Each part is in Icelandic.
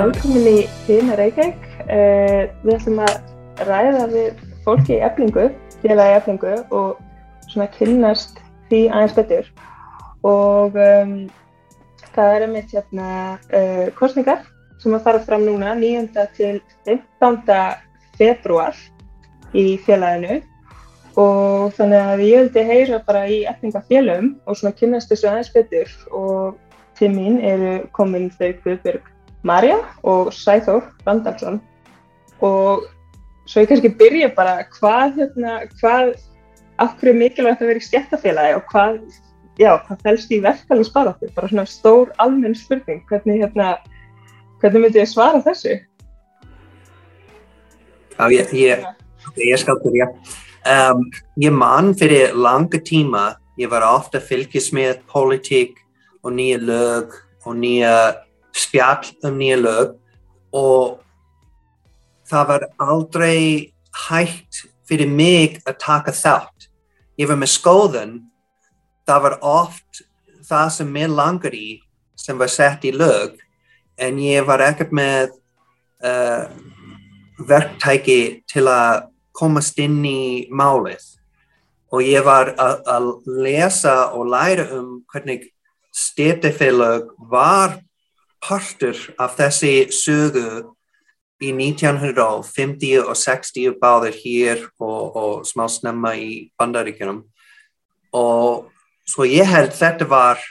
Velkomin í Þína Reykjavík. Uh, við ætlum að ræða við fólki í eflingu, félagi eflingu og svona kynnast því aðeins betur. Og um, það er einmitt hérna uh, kostningar sem að fara fram núna 9. til 15. februar í félaginu og þannig að ég vildi heyra bara í eflingafélagum og svona kynnast þessu aðeins betur og til mín eru komin þau Guðbjörg Marja og Sæþór Randalsson og svo ég kannski byrja bara hvað, hérna, hvað okkur er mikilvægt að vera í skemmtafélagi og hvað, já, hvað fælst í verkefælingsbaráttu, bara svona stór almenn spurning, hvernig, hérna, hvernig myndi ég svara þessu? Já, ég, ég, ég skal byrja. Um, ég mann fyrir langa tíma, ég var ofta fylgjast með politík og nýja lög og nýja spjall um nýja lög og það var aldrei hægt fyrir mig að taka þátt. Ég var með skóðun, það var oft það sem mér langar í sem var sett í lög en ég var ekkert með uh, verktæki til að komast inn í málið og ég var að lesa og læra um hvernig styrtefélag var partur af þessi sögu í 1950 og 60 báðir hér og, og smá snemma í bandaríkjunum. Og svo ég held þetta var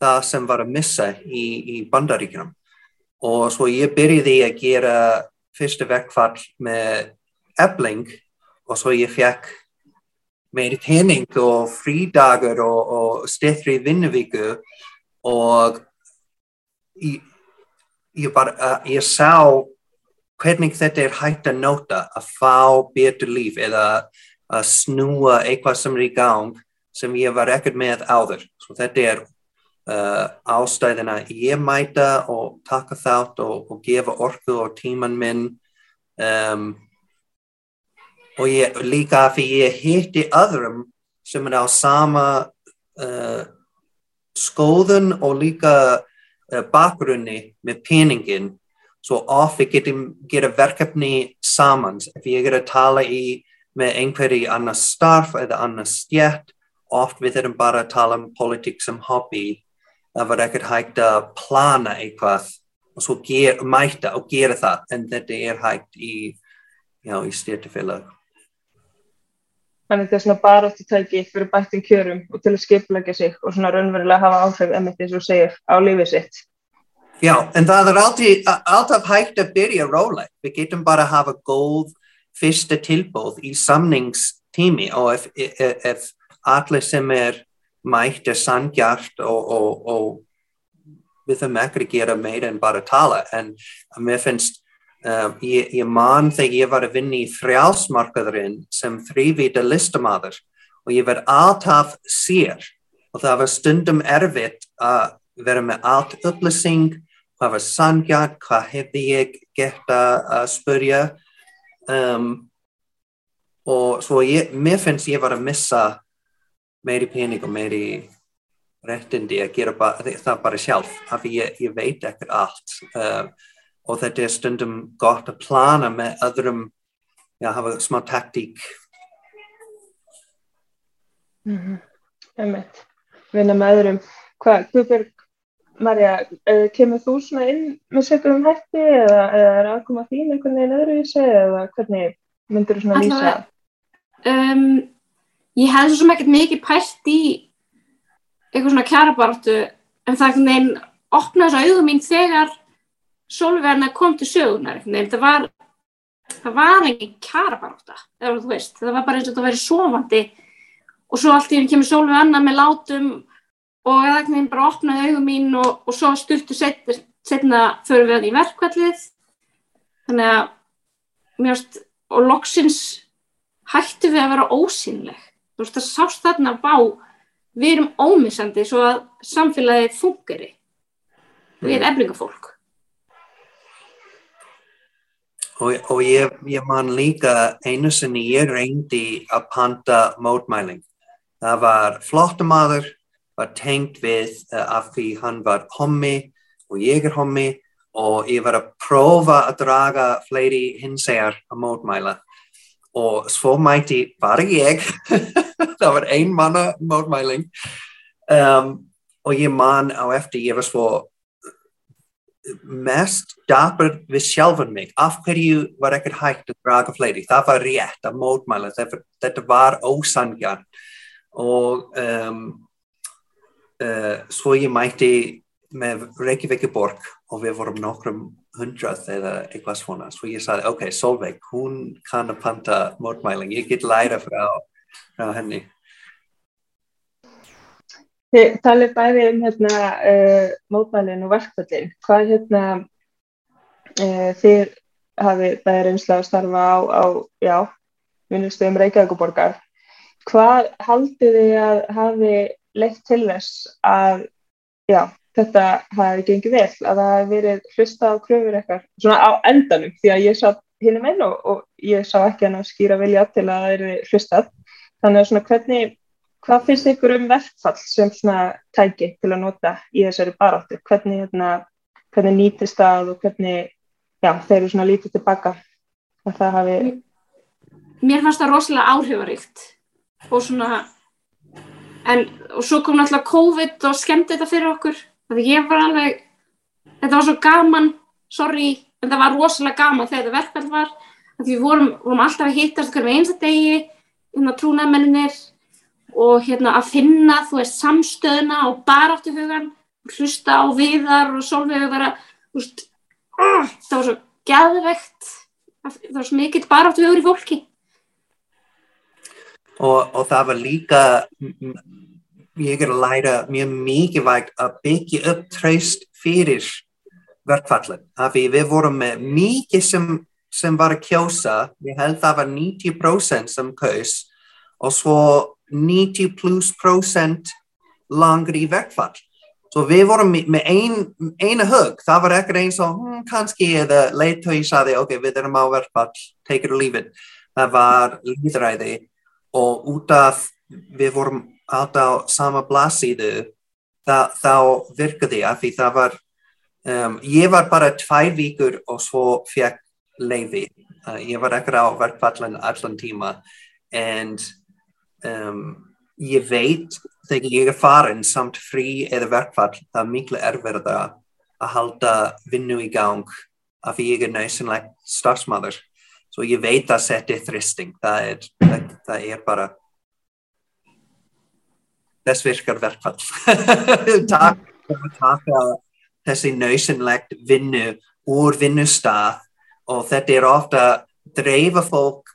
það sem var að missa í, í bandaríkjunum. Og svo ég byrjiði að gera fyrsta vekkfall með ebling og svo ég fekk meiri tenning og frídagur og, og styrri vinnuvíku og ég, ég, bara, uh, ég sá hvernig þetta er hægt að nota að fá betur líf eða að snúa eitthvað sem er í gang sem ég var ekkert með áður. Svo þetta er uh, ástæðina ég mæta og taka þátt og, og gefa orku og tíman minn um, og ég, líka fyrir ég hitti öðrum sem er á sama uh, skoðun og líka bakgrunni með peningin svo oft við getum gera verkefni saman. Ef ég er að tala í með einhverji annars starf eða annars stjætt oft við erum bara að tala um politík sem hobby það var ekkert hægt að plana eitthvað og svo ger, mæta og gera það en þetta er hægt í, í styrtufélag Þannig að þetta er svona baráttu tæki fyrir bættin kjörum og til að skipleggja sig og svona raunverulega hafa áhrif emitt eins og segir á lífið sitt. Já, en það er alltaf, hægt að byrja róleg. Við getum bara að hafa góð fyrsta tilbóð í samningstími og ef, ef, ef allir sem er mætt er sangjart og, og, og við þurfum ekki að gera meira en bara tala en mér finnst Um, ég, ég man þegar ég var að vinna í frjálsmarkaðurinn sem þrývita listamæður og ég verð alltaf sér og það var stundum erfitt að vera með allt upplýsing, hvað var sangjart, hvað hefði ég gett að spurja um, og svo ég, mér finnst ég var að missa meiri pening og meiri réttindi að gera ba það bara sjálf af því ég, ég veit ekkert allt. Uh, og þetta er stundum gott að plana með öðrum, já, hafa smá taktík. Mm -hmm. Emmett, vinna með öðrum. Hvað, Guðbjörg, Marja, uh, kemur þú svona inn með sérkjum hætti eða, eða er aðkoma þín einhvern veginn öðru í sig eða hvernig myndur þú svona lýsa? Um, ég hef svo sem ekkert mikið pælt í eitthvað svona kjærabartu en það er einhvern veginn opnað þessu auðum mín þegar Solverna kom til sögunar það var, það var engin kjara baróta það var bara eins og þetta væri sofandi. Og svo allt í henni kemur Solverna með látum og það er bara opnaði augum mín og, og svo styrtu setna fyrir við hann í verkvallið þannig að mjögst, og loksins hættu við að vera ósynleg þú veist það sást þarna á við erum ómissandi svo að samfélagið fungeri við erum eflingafólk Og, og ég, ég man líka einu sinni ég reyndi að panta mótmæling. Það var flottamaður, var tengt við uh, af því hann var hommi og ég er hommi og ég var að prófa að draga fleiri hinsegar að mótmæla. Og svo mæti bara ég. Það var ein manna mótmæling. Um, og ég man á eftir ég var svo mest dapur við sjálfan mig. Af hverju var ekkert hægt að draga fleiri? Það var rétt að mótmæla. Þetta var ósangjan og um, uh, svo ég mæti með Reykjavík borg og við vorum nokkrum hundrað eða eitthvað svona. Svo ég sagði ok, Solveig, hún kann að panta mótmæling, ég get læra frá, frá henni Þið talið bæði um hérna, uh, mótmælinn og verkföldin. Hvað hérna, uh, þið hafið bæði reynsla að starfa á, á já, vinnustöðum Reykjavíkuborgar. Hvað haldið þið að hafi leitt til þess að já, þetta hafi gengið vel, að það hafi verið hlusta á kröfur eitthvað, svona á endanum, því að ég satt hinn um einn og, og ég sá ekki hann að skýra vilja til að það eru hlustað. Þannig að svona hvernig Hvað finnst ykkur um verkfall sem svona tæki til að nota í þessari baráttu? Hvernig, hérna, hvernig nýtist það og hvernig já, þeir eru svona lítið tilbaka hafi... Mér fannst það rosalega áhrifaríkt og svona en og svo kom náttúrulega COVID og skemmti þetta fyrir okkur. Þannig ég var alveg þetta var svo gaman, sorry en það var rosalega gaman þegar þetta verkfall var. Þannig við vorum, vorum alltaf að hittast hverjum einsta degi um að trúna menninir og hérna að finna þú veist samstöðuna og baráttu hugan hlusta á viðar og solvegu vera veist, uh, það var svo gæðvegt það var svo mikill baráttu hugur í fólki. Og, og það var líka ég er að læra mjög mikið vægt að byggja upp tröst fyrir verkfallin af því við vorum með mikið sem, sem var að kjósa við held að það var 90% sem kaus og svo 90 plus procent langar í verkfall. Svo við vorum með ein, eina hug, það var ekkert eins og hm, kannski eða leittói saði ok, við erum á verkfall, take it or leave it. Það var líðræði og út af við vorum alltaf sama blassíðu þá virkaði að því það var, um, ég var bara tvær vikur og svo fekk leiði. Uh, ég var ekkert á verkfallin allan tíma en um, ég veit þegar ég er farin samt frí eða verkfall það er miklu erfverða að halda vinnu í gang af því ég er næstunlegt starfsmæður svo ég veit að setja þristing það er, það, það er bara þess virkar verkfall. Takk taka þessi næstunlegt vinnu úr vinnustaf og þetta er ofta dreifa fólk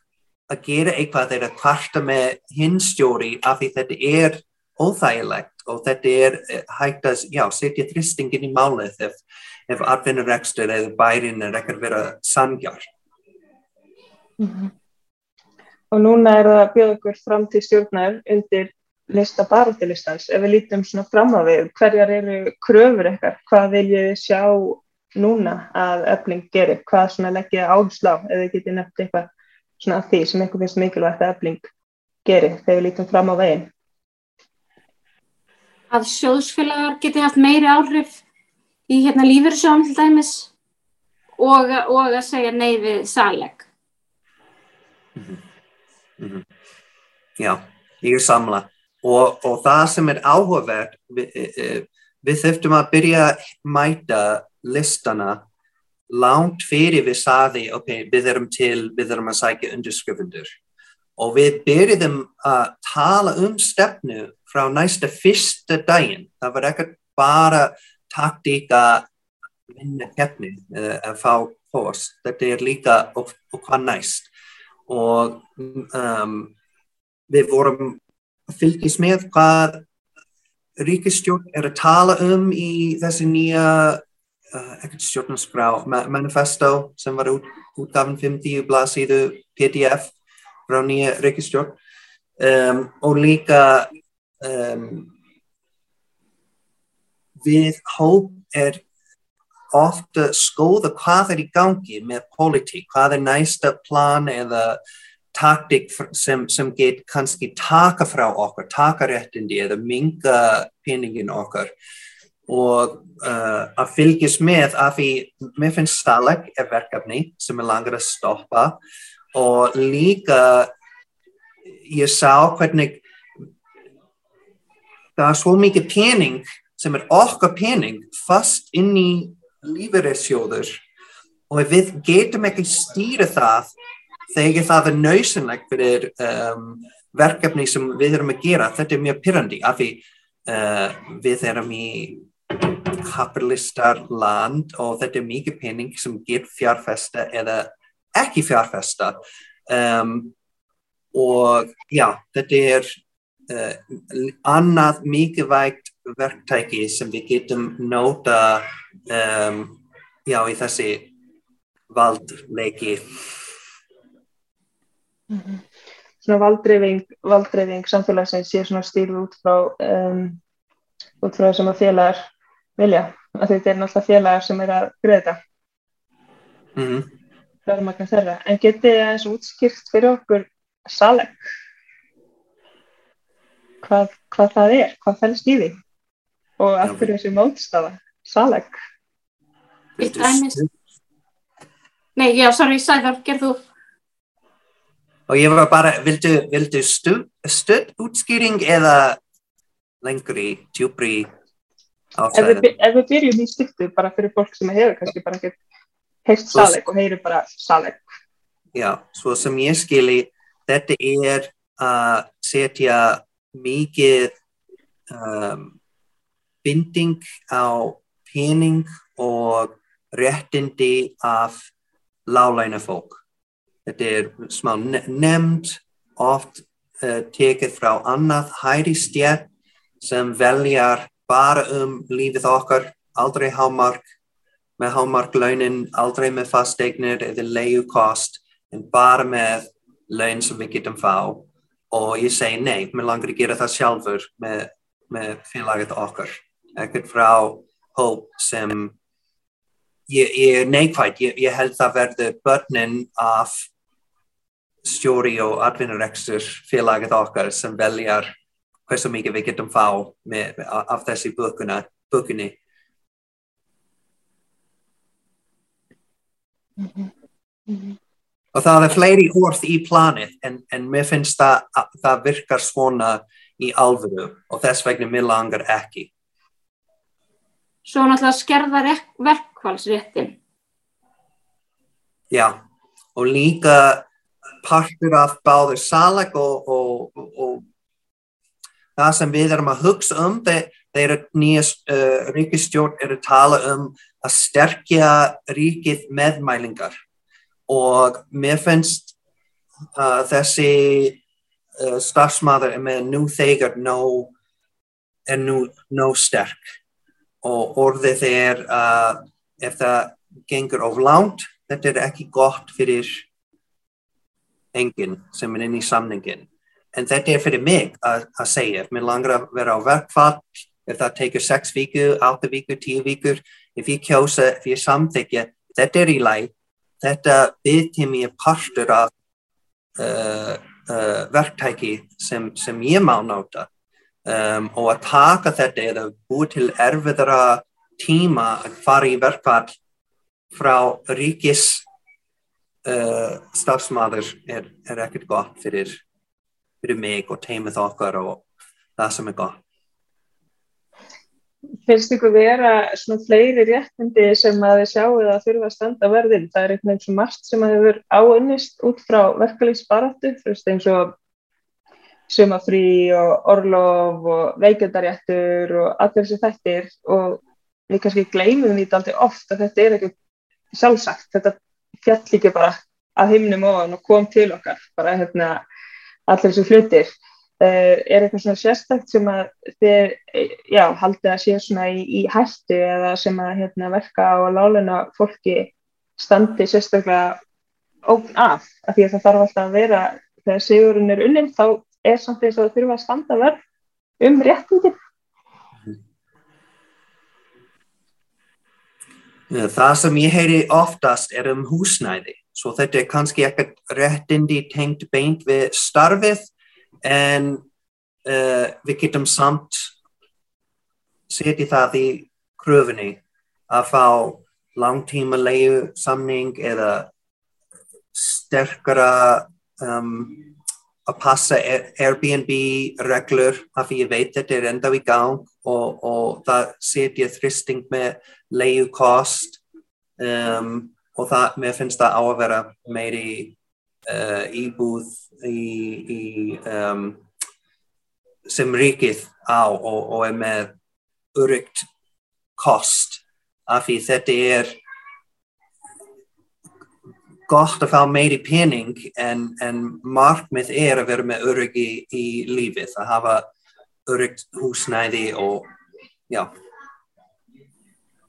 að gera eitthvað þegar að kvarta með hinstjóri af því þetta er óþægilegt og þetta er eh, hægt að já, setja þristingin í málið ef, ef atvinnurekstur eða bærin er ekkert verið að sangjar. Mm -hmm. Og núna er það að bjóða okkur fram til stjórnar undir lista barátilistans. Ef við lítum svona fram á við, hverjar eru kröfur eitthvað? Hvað viljið sjá núna að öfling gerir? Hvað svona leggja áherslu á? Þið getið nefnt eitthvað svona því sem einhver finnst mikilvægt að efling gerir þegar við lítum fram á veginn. Að sjóðsfélagar geti haft meiri áhrif í hérna lífyrsjóðum til dæmis og, og að segja nei við saleg. Mm -hmm. Mm -hmm. Já, ég er samla og, og það sem er áhugavert við, við þurftum að byrja að mæta listana langt fyrir við saði, ok, við erum til, við erum að sækja underskrifundur og við byrjum að tala um stefnu frá næsta fyrsta daginn. Það var ekkert bara taktík að vinna keppni eða að fá hos. Þetta er líka og, og hvað næst. Og um, við vorum að fylgjast með hvað ríkistjórn er að tala um í þessi nýja ekkert stjórnarskrá, manifesto sem var út, útgafin 50 blaðsíðu PDF frá nýja reykistjórn um, og líka um, við hóp er ofta skoða hvað er í gangi með politík, hvað er næsta plan eða taktik sem, sem get kannski taka frá okkar, taka réttindi eða minga peningin okkar og uh, að fylgjast með af því mér finnst Stalag er verkefni sem er langar að stoppa og líka ég sá hvernig það er svo mikið pening sem er okkar pening fast inn í lífeyrisjóður og við getum ekki stýra það þegar það er nöysunlegt fyrir um, verkefni sem við erum að gera. Þetta er mjög pyrrandi af því uh, við erum í kapitalistar land og þetta er mikið pening sem get fjárfesta eða ekki fjárfesta um, og já, þetta er uh, annað mikilvægt verktæki sem við getum nota um, já, í þessi valdleiki. Mm -hmm. Svona valdreifing, valdreifing samfélagsins sé svona stýrð út frá um, út frá þessum að félagar vilja, að þetta er náttúrulega félagar sem er að greiða mm -hmm. fjármagnar þeirra, en getið það eins útskýrt fyrir okkur saleg hvað, hvað það er, hvað fælst í því? Og af hverju þessi mótstafa saleg Nei, já, sorry, Sæðar, gerð þú. Og ég var bara, vildu, vildu stuð, stuð útskýring eða lengri, djúbri ef við, ef við byrjum í styrtu bara fyrir fólk sem hefur kannski bara ekki heilt saleg og heyrir bara saleg Já, svo sem ég skilji þetta er að setja mikið um, binding á pening og réttindi af lálæna fólk. Þetta er smá nefnd, oft uh, tekið frá annað hæri stjætt sem veljar bara um lífið okkar, aldrei hámark, með hámark launin, aldrei með fasteignir eða leiðu kost, en bara með laun sem við getum fá. Og ég segi nei, mér langar að gera það sjálfur með, með félagið okkar. Ekkert frá hóp sem ég, ég er neikvægt, ég, ég held það verði börnin af stjóri og atvinnurekstur félagið okkar sem veljar hversu mikið við getum fá með, af þessi bökunni. Mm -hmm. Mm -hmm. Og það er fleiri orð í planið en, en mér finnst það að það virkar svona í alvöru og þess vegna mér langar ekki. Svo náttúrulega skerða verkvælsréttin. Já, og líka partur af báður salag og, og, og það sem við erum að hugsa um þegar nýja uh, ríkistjórn er að tala um að sterkja ríkið meðmælingar og mér finnst uh, þessi uh, starfsmæður með nú þegar nó, er nú, nú sterk. Og orðið að ef það gengur of langt þetta er ekki gott fyrir enginn sem er inn í samningin en þetta er fyrir mig að, að segja, mér langar að vera á verkfall, ef það tekur 6 vikur, 8 vikur, 10 vikur, ef ég kjósa, ef ég samþykja, þetta er í læg, þetta byrjum ég partur af uh, uh, verktæki sem, sem ég má náta um, og að taka þetta eða búið til erfiðra tíma að fara í verkfall frá ríkis uh, stafsmaður er, er ekkert gott fyrir fyrir mig og teimið okkar og það sem er gott. Finnst ykkur vera svona fleiri réttindi sem að þið sjáu að þurfa að standa verðin? Það er eitthvað eins og margt sem að hefur áunnist út frá verkefliðsbaratu, þú veist eins og sumafrí og orlof og veiköndaréttur og allir þessi þættir og við kannski gleymum því alltaf oft að þetta er ekki sjálfsagt, þetta fjall ekki bara að himnum ofan og kom til okkar, bara hérna allir þessu hlutir. Uh, er eitthvað svona sérstakt sem að þið, já, haldið að sé svona í, í hættu eða sem að hérna, verka á láluna fólki standi sérstaklega ógn af, af því að það þarf alltaf að vera þegar sigurinn er unnum þá er samt þess að það þurfa að standa verð um réttindi. Það sem ég heyri oftast er um húsnæði Svo þetta er kannski ekkert réttindi tengt beint við starfið en uh, við getum samt setið það í kröfunni að fá langtíma leiðu samning eða sterkara um, að passa Airbnb reglur af því ég veit þetta er enda í gang og, og það setja þristing með leiðu kost um, og það, mér finnst það á að vera meiri uh, íbúð í, í um, sem ríkið á og, og er með urygt kost af því þetta er gott að fá meiri pening en, en markmið er að vera með öryggi í lífið, að hafa öryggt húsnæði og já.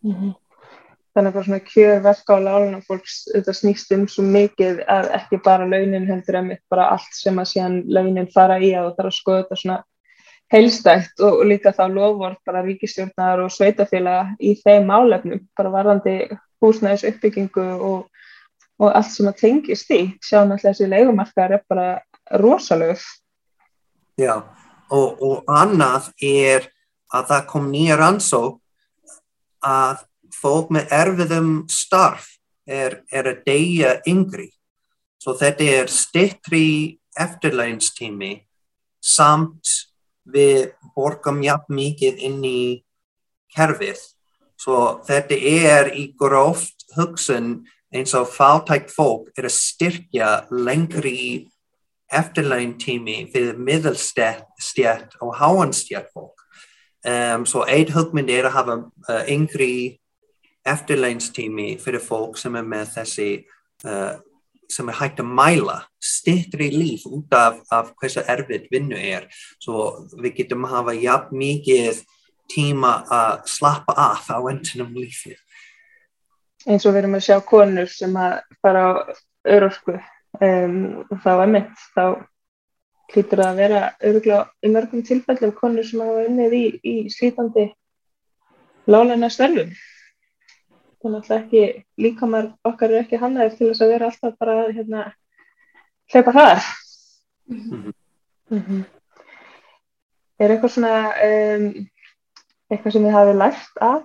Mm -hmm. Þannig að bara svona kjörverka á láluna fólks, þetta snýst um svo mikið að ekki bara launin heldur en bara allt sem að síðan launin fara í að það þarf að skoða þetta svona heilstækt og, og líka þá lofvort bara ríkistjórnar og sveitafélaga í þeim álefnum, bara varðandi húsnæðis uppbyggingu og og allt sem að tengist því. Sjáum alltaf þessi leikumarkaðar er bara rosalög Já, og, og annað er að það kom nýja rannsók að fólk með erfiðum starf er, er að deyja yngri svo þetta er stittri eftirlæginstími samt við borgum jafn mikið inn í kerfið svo þetta er í gróft hugsun eins og fátækt fólk er að styrkja lengri eftirlægin tími fyrir middalstjætt og háanstjætt fólk. Um, svo eitt hugmynd er að hafa uh, yngri eftirlæginstími fyrir fólk sem er með þessi uh, sem er hægt að mæla stittri líf út af, af hversu erfitt vinnu er. Svo við getum að hafa jafn mikið tíma að slappa af á endunum lífið eins og við erum að sjá konur sem að fara á örorku um, þá er mitt þá hlýtur það að vera öruglega í mörgum tilfellum konur sem hafa unnið í, í slítandi láleina störfum þannig að ekki líkamar okkar er ekki hannaðir til þess að vera alltaf bara hérna hleypa þar. Mm -hmm. Mm -hmm. er eitthvað svona um, eitthvað sem þið hafið lært af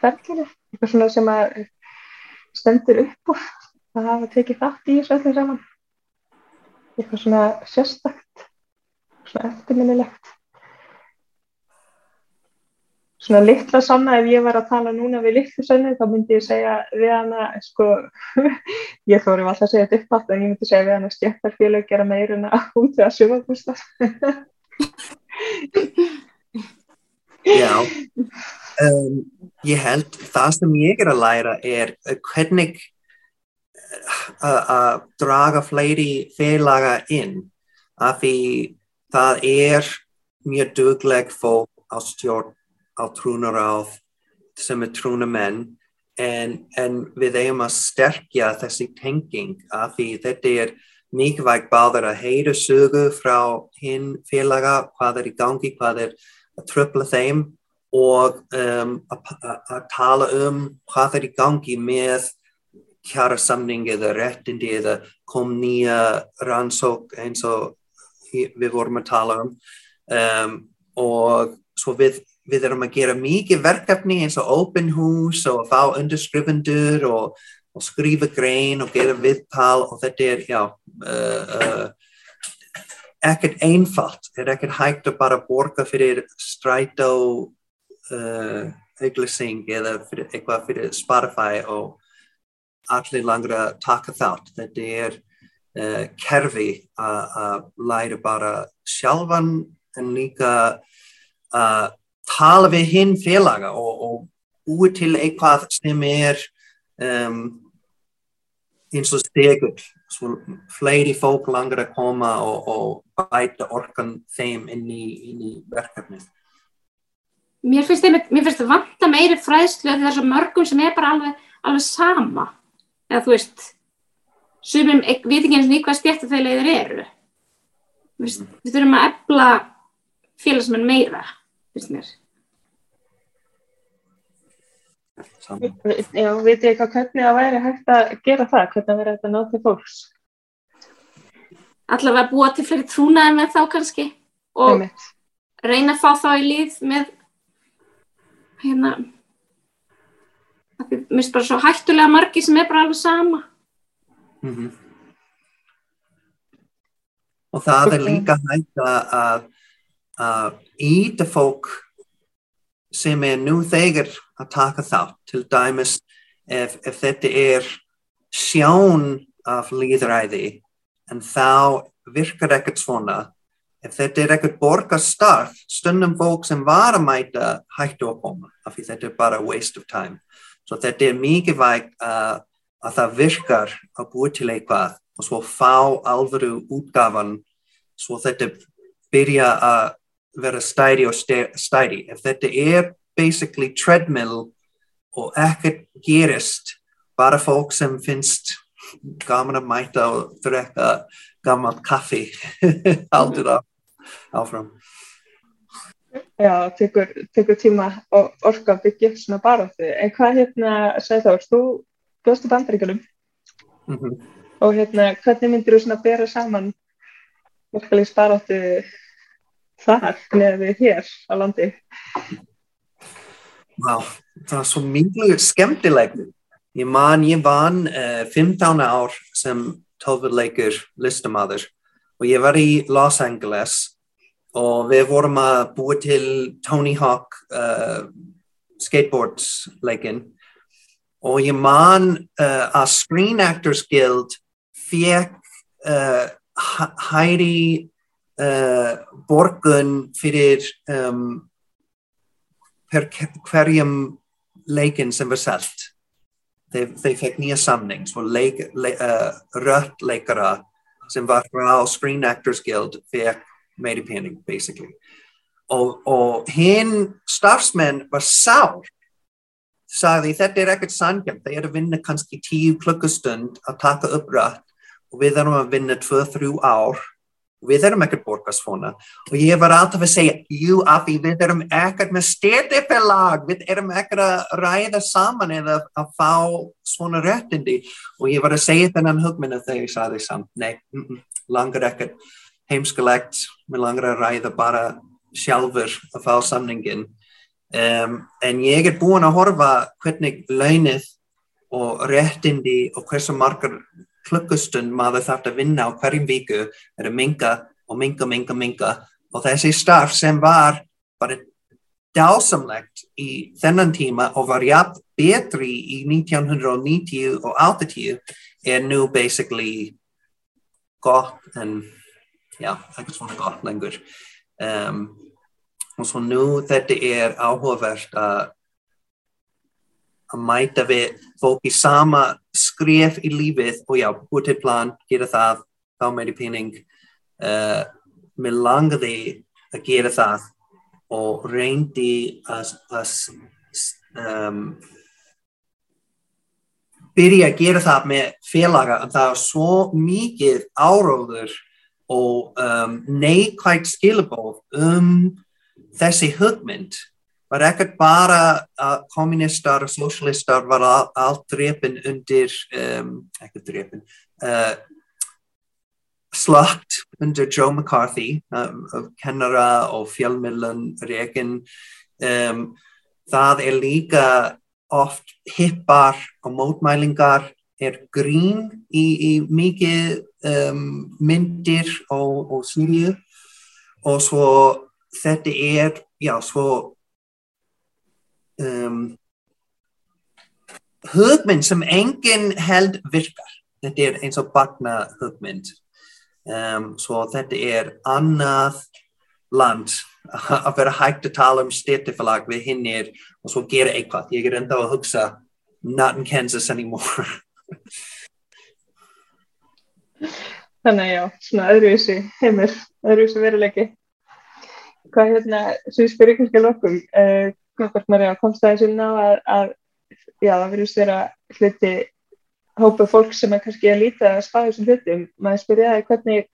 ferðinu, eitthvað svona sem að stendur upp úr að hafa tekið þátt í þessu öllu saman? Eitthvað svona sérstakt? Svona eftirminnilegt svona litla sanna ef ég var að tala núna við litlu sanna þá myndi ég segja við hana sko, ég þóri alltaf að segja þetta upp átt en ég myndi segja við hana stjættarfélag gera meiruna út við að sjöfa bústað. Já. Um, ég held það sem ég er að læra er hvernig að draga fleiri félaga inn af því það er mjög dugleg fólk á stjórn á trúnaráð sem er trúnamenn en, en við eigum að sterkja þessi tenging af því þetta er mikilvægt báður að heyra sögu frá hinn félaga, hvað er í gangi, hvað er að tröfla þeim og um, að tala um hvað er í gangi með kjara samning eða réttindi eða kom nýja rannsók eins og við vorum að tala um, um og svo við, við erum að gera mikið verkefni eins og open hús og að fá underskrifundur og, og skrifa grein og gera viðtal og þetta er já uh, uh, ekkert einfalt, þetta er ekkert hægt að bara borga fyrir strætó uh, auglýsing eða fyrir, eitthvað fyrir Spotify og allir langar að taka þátt. Þetta er uh, kerfi að læra bara sjálfan en líka að tala við hinn félaga og, og búi til eitthvað sem er um, eins og stegur. Svo fleiri fólk langar að koma og, og bæta orkan þeim inn í, inn í verkefnið. Mér finnst þetta vanta meiri fræðslu það er svo mörgum sem er bara alveg, alveg sama. Eða þú veist sumum, veitum ekki eins og nýtt hvað stjættafælegur eru. Við, við þurfum að ebla félagsmenn meira finnst mér Já, veit ég eitthvað hvernig það væri hægt að gera það, hvernig það væri hægt að ná til fólks Allavega búa til fleiri trúnaði með þá kannski og reyna að fá þá í líð með hérna, Mér finnst bara svo hættulega margi sem er bara alveg sama. Mm -hmm. Og það er líka hægt að, að íta fólk sem er nú þegar að taka þátt, til dæmis ef, ef þetta er sjón af líðræði en þá virkar ekkert svona. Ef þetta er ekkert borgastarf stundum fólk sem var að mæta hættu að koma af því þetta er bara waste of time. Svo þetta er mikilvægt uh, að það virkar að búa til eitthvað og svo fá alvöru útgafan svo þetta byrja að vera stæri og stæri ef þetta er basically treadmill og ekkert gerist bara fólk sem finnst gaman að mæta og drekka gaman kaffi aldrei áfram Já, tekur, tekur tíma og orka að byggja svona baróttu. En hvað hérna, segð þá, þú bjóðst í bandaríkjum mm -hmm. og hérna, hvernig myndir þú svona bera saman verkefliðs baróttu þar með hér á landi? Vá, wow, það er svo mjög skemmtilegt. Ég man, ég vann uh, 15 ár sem tólfurleikur listamadur og ég var í Los Angeles og við vorum að búa til Tony Hawk uh, skateboardsleikin og ég man uh, að Screen Actors Guild fekk hæri uh, borgun fyrir um, hverjum leikin sem var selt. Þeir, þeir fekk nýja samning svo leik, le, uh, rött leikara sem var frá Screen Actors Guild fekk meiri pening, basically. Og, og hinn starfsmenn var sár, sagði þetta er ekkert sangjum, þeir eru að vinna kannski tíu klukkustund að taka upp rætt og við erum að vinna tvö-þrjú ár og við erum ekkert borgast svona og ég var alltaf að segja, jú Afi, við erum ekkert með styrtifélag, við erum ekkert að ræða saman eða að fá svona réttindi. Og ég var að segja þennan hugmynda þegar ég saði samt, nei, langar ekkert heimskulegt, mér langar að ræða bara sjálfur að fá samningin um, en ég er búin að horfa hvernig launið og réttindi og hversu margar klukkustund maður þarf að vinna á hverjum viku er að minga og minga, minga, minga og þessi starf sem var bara dásamlegt í þennan tíma og var jafn betri í 1990 og 80 er nú basically gott en já, ekkert svona gott lengur. Um, og svo nú þetta er áhugavert að að mæta við fólk í sama skref í lífið og já, búið til plan, gera það þá meiri pening. Uh, mér langaði að gera það og reyndi að, að um, byrja að gera það með félaga en það er svo mikið áróður og um, neikvægt skilabóð um þessi hugmynd var ekkert bara að kommunistar og socialistar var allt drefin undir, um, ekki drefin, uh, slagt undir Joe McCarthy, um, kennara og fjölmillan reygin. Um, það er líka oft hippar og mótmælingar er grín í, í mikið um, myndir og, og sýrju og svo þetta er, já, svo um, hugmynd sem enginn held virkar. Þetta er eins og bakna hugmynd. Um, svo þetta er annað land að vera hægt að tala um styrtifélag við hinnir og svo gera eitthvað. Ég er enda að hugsa not in Kansas anymore. Þannig að já, svona öðruvísi heimur, öðruvísi veruleiki. Hvað hérna, sem ég spyrir kannski lokum, uh, hvort maður komst aðeins inn á að, að já, það verðist vera hluti hópa fólk sem er kannski að líta að spá þessum hlutum. Maður spyrir það hvernig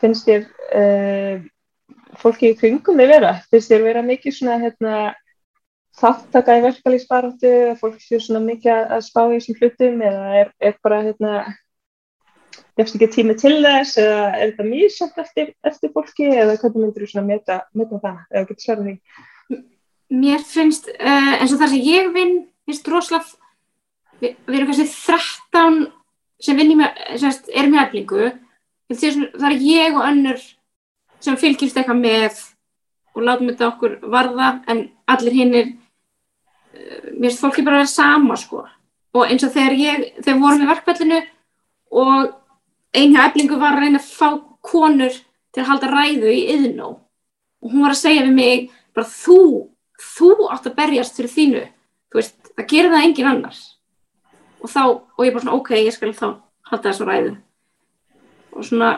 finnst þér uh, fólki í kringum þið vera? Finnst þér vera mikið svona hérna, þáttaka í verkalýsbaróttu, að fólk séu svona mikið að spá þessum hlutum eða er, er bara hérna gefst ekki tími til þess eða er þetta mjög samt eftir, eftir fólki eða hvernig myndir þú svona meta, meta það eða getur svarað því? Mér finnst uh, eins og þar sem ég vinn finnst rosalega við, við erum kannski 13 sem vinnum sérst, erum í eflingu. Það er ég og önnur sem fylgjumst eitthvað með og látum þetta okkur varða en allir hinn er mér finnst fólki bara að vera sama sko. Og eins og þegar ég, þegar vorum við verkvallinu og einhverja eflingu var að reyna að fá konur til að halda ræðu í yðnó og hún var að segja við mig bara þú, þú átt að berjast fyrir þínu, þú veist, það gerir það engin annars og þá, og ég bara svona ok, ég skal þá halda þessu ræðu. Og svona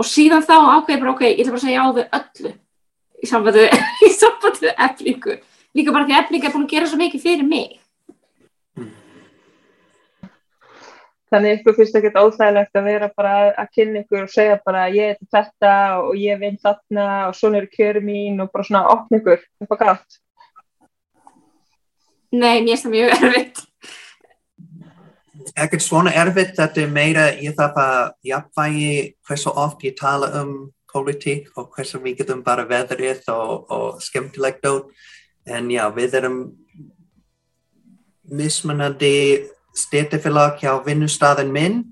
og síðan þá ákveði bara ok, ég ætla bara að segja á við öllu í við eflingu. Líka bara því að eflinga er búin að gera svo mikið fyrir mig Þannig ykkur finnst ekkert óþægilegt að vera bara að kynna ykkur og segja bara ég er þetta og ég vinn þarna og svona eru kjöru mín og bara svona opna ykkur upp á gátt. Nei, mér finnst það mjög erfitt. Ekkert svona erfitt, þetta er meira, ég þarf að jafnvægi hversu oft ég tala um politík og hversu mikið um bara veðrið og, og skemmtilegt át. En já, við erum mismunandi stéttafélag hjá vinnustafinn minn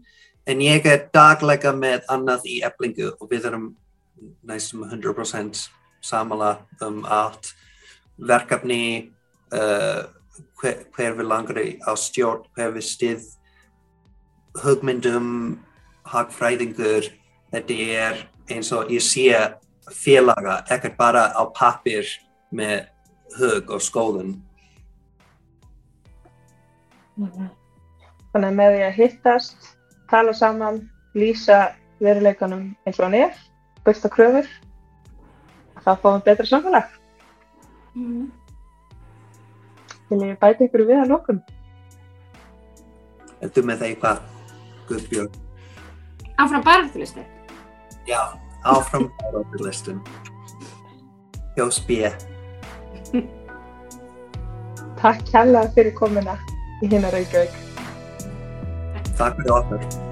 en ég er daglega með annað í eblingu og við erum næstum 100% samala um allt verkefni uh, hver, hver við langar á stjórn, hver við stið hugmyndum hagfræðingur þetta er eins og ég sé félaga, ekkert bara á pappir með hug og skóðun mm -hmm. Þannig að með því að hittast, tala saman, lýsa veruleikanum eins og hann er, byrsta kröfur, þá fáum við betra samfélag. Mm. Vil ég bæta ykkur við að lókum? Ertu með það eitthvað, Guðbjörn? Áfram barðurlistu? Já, áfram barðurlistu. Hjós B. Takk kærlega fyrir komina í hinna Reykjavík. Talk with author.